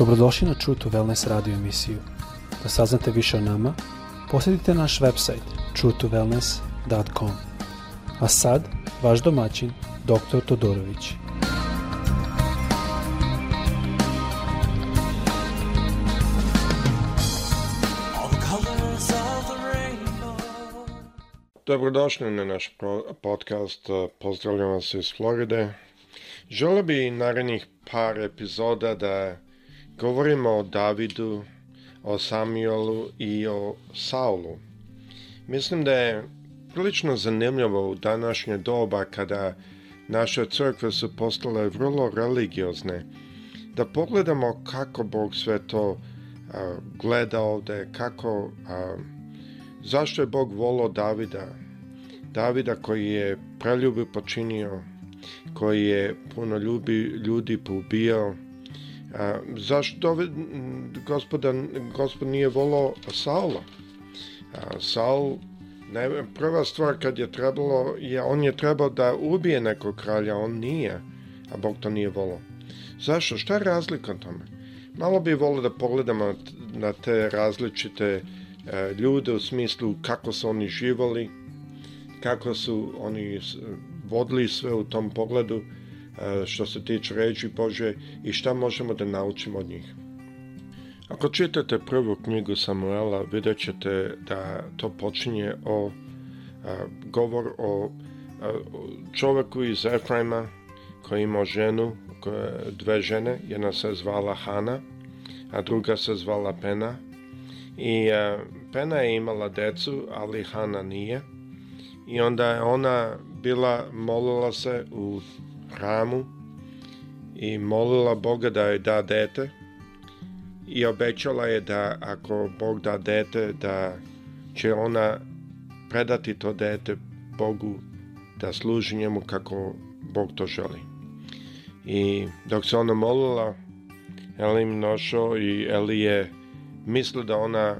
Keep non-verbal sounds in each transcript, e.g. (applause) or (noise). Dobrodošli na True to Wellness radio emisiju. Da saznate više o nama, posjetite naš website truetowellness.com. A sad, vaš domaćin, dr. Todorović. Dobrodošli na naš podcast. E, pozdravljam vas iz Floride. Želio bi narednih par epizoda da Govorimo o Davidu, o Samuelu i o Saulu. Mislim da je prilično zanimljivo u današnje doba kada naše crkve su postale vrlo religiozne, da pogledamo kako Bog sve to gleda ovdje, kako, zašto je Bog volo Davida, Davida koji je preljubi počinio, koji je puno ljubi, ljudi poubijao, zašto gospodan, gospod nije volao Saula? Saul, ne, prva stvar kad je trebalo, je, on je trebao da ubije nekog kralja, on nije, a Bog to nije volao. Zašto? Šta je razlika tome? Malo bi volio da pogledamo na te različite e, ljude u smislu kako su oni živali, kako su oni vodili sve u tom pogledu E, što se tiče reći Bože i šta možemo da naučimo od njih. Ako čitate prvu knjigu Samuela, vidjet ćete da to počinje o e, govor o e, čovjeku iz Efraima koji ima ženu, koje, dve žene, jedna se zvala Hana, a druga se zvala Pena. I Pena je imala decu, ali Hana nije. I onda je ona bila, molila se u Ramu i molila Boga da joj da dete i obećala je da ako Bog da dete da će ona predati to dete Bogu da služi njemu kako Bog to želi. I dok se ona molila, Elim nošao i Eli je mislio da ona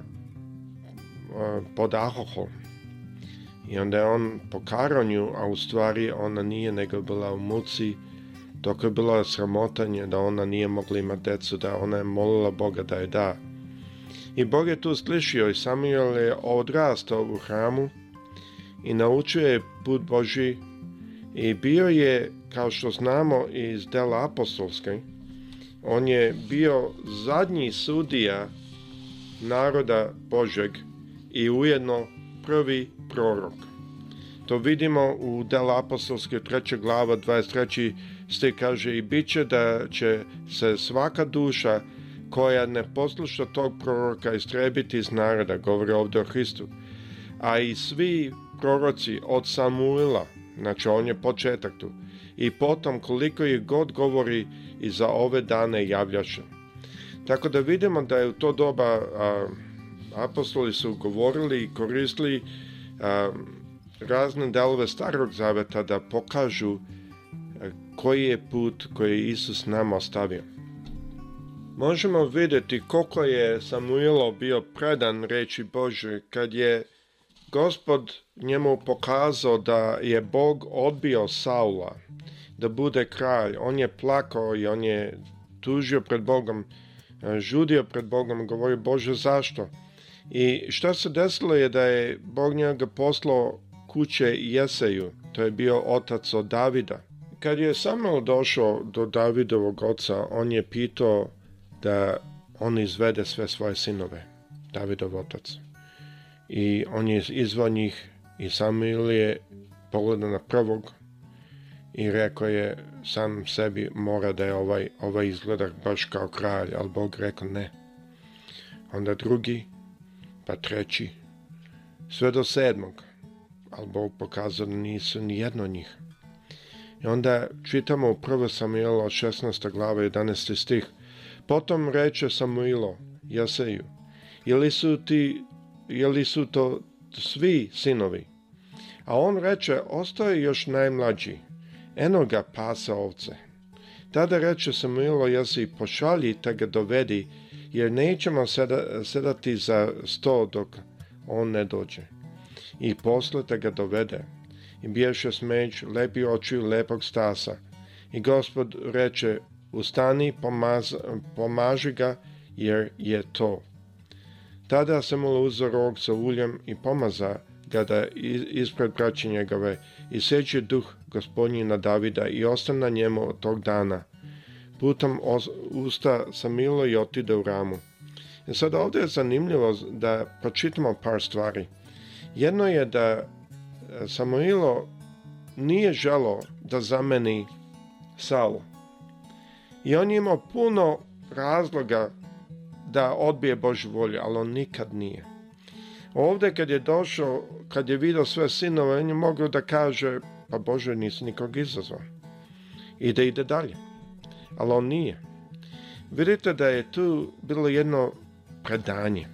pod i onda je on po karanju, a u stvari ona nije nego bila u muci, dok je bilo sramotanje da ona nije mogla imati decu, da ona je molila Boga da je da. I Bog je tu slišio i Samuel je odrastao u hramu i naučio je put Boži i bio je, kao što znamo iz dela apostolske, on je bio zadnji sudija naroda Božeg i ujedno prvi prorok. To vidimo u Dela apostolske 3. glava 23. ste kaže i bit će da će se svaka duša koja ne posluša tog proroka istrebiti iz naroda, govori ovdje o Hristu. A i svi proroci od Samuila, znači on je početak tu, i potom koliko ih god govori i za ove dane javljaše. Tako da vidimo da je u to doba apostoli su govorili i koristili razne delove starog zaveta da pokažu koji je put koji je Isus nama ostavio. Možemo vidjeti koliko je Samuilo bio predan reći Bože kad je Gospod njemu pokazao da je Bog odbio Saula da bude kralj. On je plakao i on je tužio pred Bogom, žudio pred Bogom, govorio Bože zašto? I šta se desilo je da je Bog njega poslao kuće Jeseju, to je bio otac od Davida. Kad je Samuel došao do Davidovog oca, on je pitao da on izvede sve svoje sinove, Davidov otac. I on je izvao njih i Samuel je pogledao na prvog i rekao je sam sebi mora da je ovaj, ovaj izgleda baš kao kralj, ali Bog rekao ne. Onda drugi pa treći, sve do sedmog, ali Bog pokazao da nisu ni jedno od njih. I onda čitamo u 1. Samuela 16. glava 11. stih. Potom reče Samuilo, Jaseju, jeli su, ti, jeli su to svi sinovi? A on reče, ostaje još najmlađi, enoga pasa ovce. Tada reče Samuilo, Jasej, pošalji te ga dovedi jer nećemo sedati za sto dok on ne dođe. I posle te ga dovede. I bješe smeć lepi očiju lepog stasa. I gospod reče, ustani, pomaz, pomaži ga, jer je to. Tada se mu uzo rog sa uljem i pomaza ga da ispred braće njegove i seče duh na Davida i ostane na njemu od tog dana putom usta milo i otide u ramu. I e sada ovdje je zanimljivo da pročitamo par stvari. Jedno je da e, Samuilo nije želo da zameni Saul. I on je imao puno razloga da odbije Božju volju, ali on nikad nije. Ovdje kad je došao, kad je vidio sve sinove, on je mogao da kaže, pa Bože, nisi nikog izazvao. I da ide dalje ali on nije. Vidite da je tu bilo jedno predanje.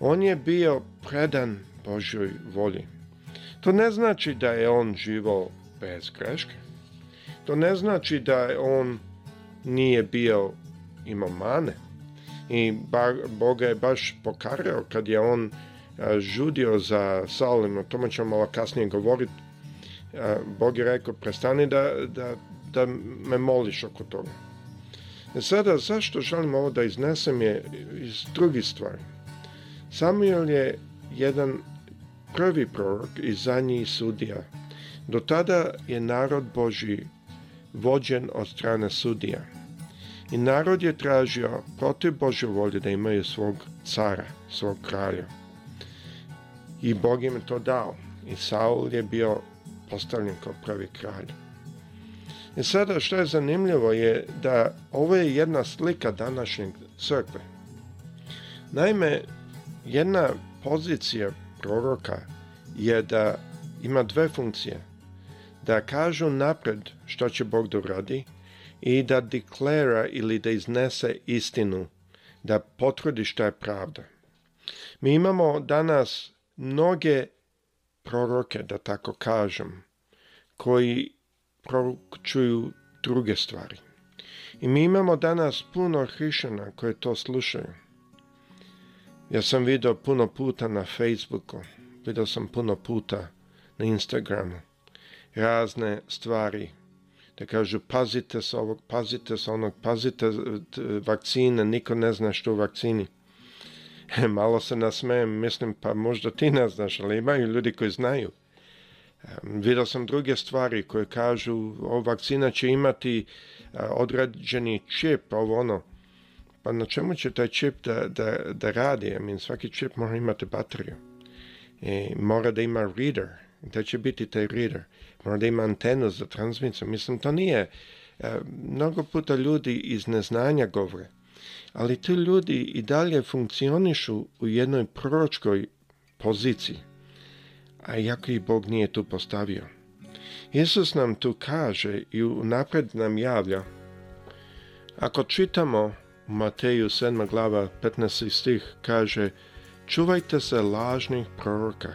On je bio predan Božoj volji. To ne znači da je on živao bez greške. To ne znači da je on nije bio imao mane. I Boga je baš pokarao kad je on e, žudio za Salim. o tome ćemo malo kasnije govoriti. E, Bog je rekao, prestani da, da da me moliš oko toga. E sada, zašto želim ovo da iznesem je iz drugih stvari. Samuel je jedan prvi prorok i zadnji sudija. Do tada je narod Boži vođen od strane sudija. I narod je tražio protiv Bože volje da imaju svog cara, svog kralja. I Bog im to dao. I Saul je bio postavljen kao prvi kralj. I sada što je zanimljivo je da ovo je jedna slika današnjeg crkve. Naime, jedna pozicija proroka je da ima dve funkcije. Da kažu napred što će Bog da i da deklara ili da iznese istinu, da potvrdi što je pravda. Mi imamo danas mnoge proroke, da tako kažem, koji čuju druge stvari. I mi imamo danas puno hrišana koje to slušaju. Ja sam vidio puno puta na Facebooku, vidio sam puno puta na Instagramu razne stvari da kažu pazite se ovog, pazite se onog, pazite eh, vakcine, niko ne zna što u vakcini. (laughs) Malo se nasmejem, mislim pa možda ti ne znaš, ali imaju ljudi koji znaju. Vidio sam druge stvari koje kažu o vakcina će imati e, određeni čip, ovo ono. Pa na čemu će taj čip da, da, da radi? I svaki čip mora imati bateriju. I mora da ima reader. Da će biti taj reader. Mora da ima antenu za transmisiju. Mislim, to nije. E, mnogo puta ljudi iz neznanja govore. Ali ti ljudi i dalje funkcionišu u jednoj proročkoj poziciji a iako i Bog nije tu postavio. Isus nam tu kaže i napred nam javlja. Ako čitamo Mateju 7. glava 15. stih kaže Čuvajte se lažnih proroka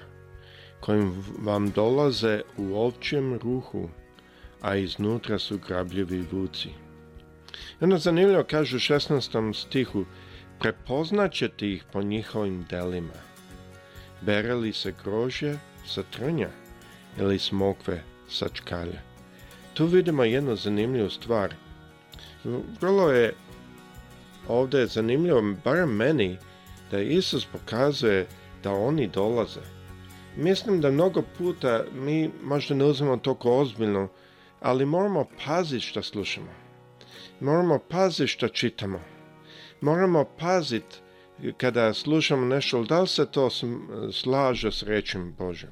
koji vam dolaze u ovčjem ruhu, a iznutra su grabljivi vuci. I onda zanimljivo kaže u 16. stihu Prepoznaćete ih po njihovim delima. Bereli se grožje, sa trnja ili smokve sa čkalja. Tu vidimo jednu zanimljivu stvar. Vrlo je ovdje zanimljivo, barem meni, da Isus pokazuje da oni dolaze. Mislim da mnogo puta mi možda ne uzmemo toliko ozbiljno, ali moramo paziti što slušamo. Moramo paziti što čitamo. Moramo paziti kada slušam nešto, da li se to slaže s rečim Božem?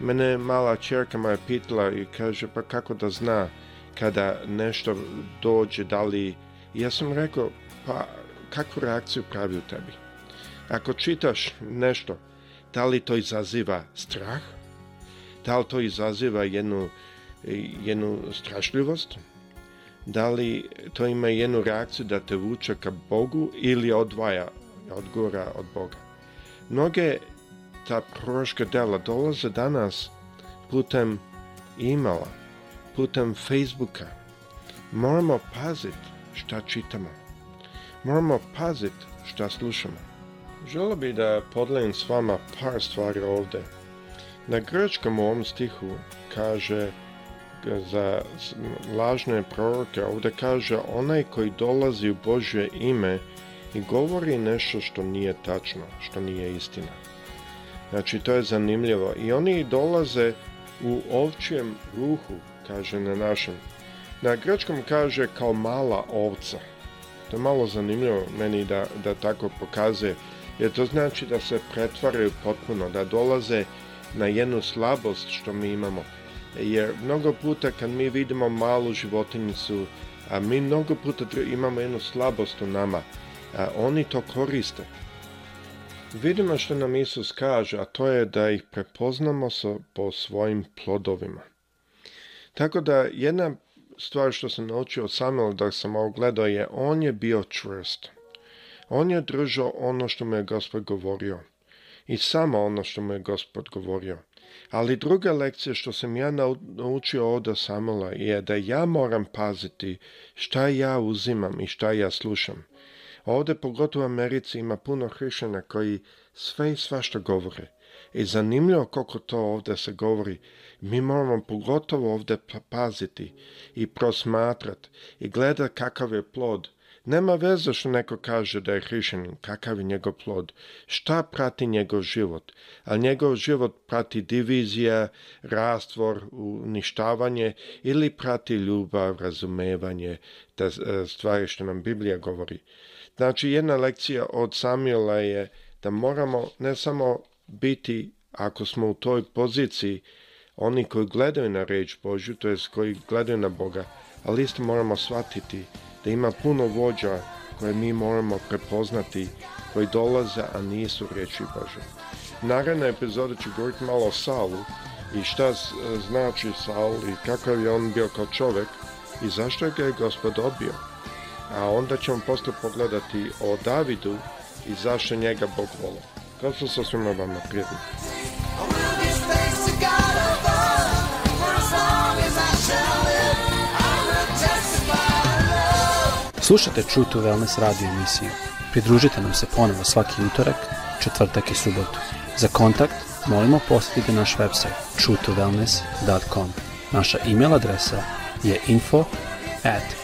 Mene mala čerka me pitala i kaže, pa kako da zna kada nešto dođe, da li... Ja sam rekao, pa kakvu reakciju pravi u tebi? Ako čitaš nešto, da li to izaziva strah? Da li to izaziva jednu, jednu strašljivost? da li to ima jednu reakciju da te vuče ka Bogu ili odvaja, gora od Boga. Mnoge ta proroška dela dolaze danas putem imala, putem Facebooka. Moramo pazit šta čitamo. Moramo pazit šta slušamo. Želo bi da podelim s vama par stvari ovde. Na grčkom ovom stihu kaže za lažne proroke ovdje kaže onaj koji dolazi u Božje ime i govori nešto što nije tačno, što nije istina. Znači to je zanimljivo i oni dolaze u ovčijem ruhu, kaže na našem. Na grečkom kaže kao mala ovca. To je malo zanimljivo meni da, da tako pokazuje, jer to znači da se pretvaraju potpuno, da dolaze na jednu slabost što mi imamo jer mnogo puta kad mi vidimo malu životinicu, a mi mnogo puta imamo jednu slabost u nama, a oni to koriste. Vidimo što nam Isus kaže, a to je da ih prepoznamo po svojim plodovima. Tako da jedna stvar što sam naučio od Samuela da sam ovo gledao je, on je bio čvrst. On je držao ono što mu je Gospod govorio. I samo ono što mu je Gospod govorio. Ali druga lekcija što sam ja naučio od Samola je da ja moram paziti šta ja uzimam i šta ja slušam. Ovdje pogotovo u Americi ima puno hrišana koji sve i svašta govore. I zanimljivo koliko to ovdje se govori. Mi moramo pogotovo ovdje pa-, paziti i prosmatrati i gledati kakav je plod nema veze što neko kaže da je hrišćanin, kakav je njegov plod, šta prati njegov život, ali njegov život prati divizija, rastvor, uništavanje ili prati ljubav, razumevanje, te e, stvari što nam Biblija govori. Znači, jedna lekcija od Samuela je da moramo ne samo biti, ako smo u toj poziciji, oni koji gledaju na reč Božju, to jest koji gledaju na Boga, ali isto moramo shvatiti ima puno vođa koje mi moramo prepoznati, koji dolaze, a nisu riječi Bože. Naredna epizoda ću govoriti malo o Saulu i šta znači Saul i kakav je on bio kao čovjek i zašto ga je gospod obio. A onda ćemo poslije pogledati o Davidu i zašto njega Bog volao. Kao se sa svima vama prijatelji. Slušajte True to Wellness radio emisiju. Pridružite nam se ponovo svaki utorak, četvrtak i subotu. Za kontakt molimo posjetite naš website true Naša e-mail adresa je info at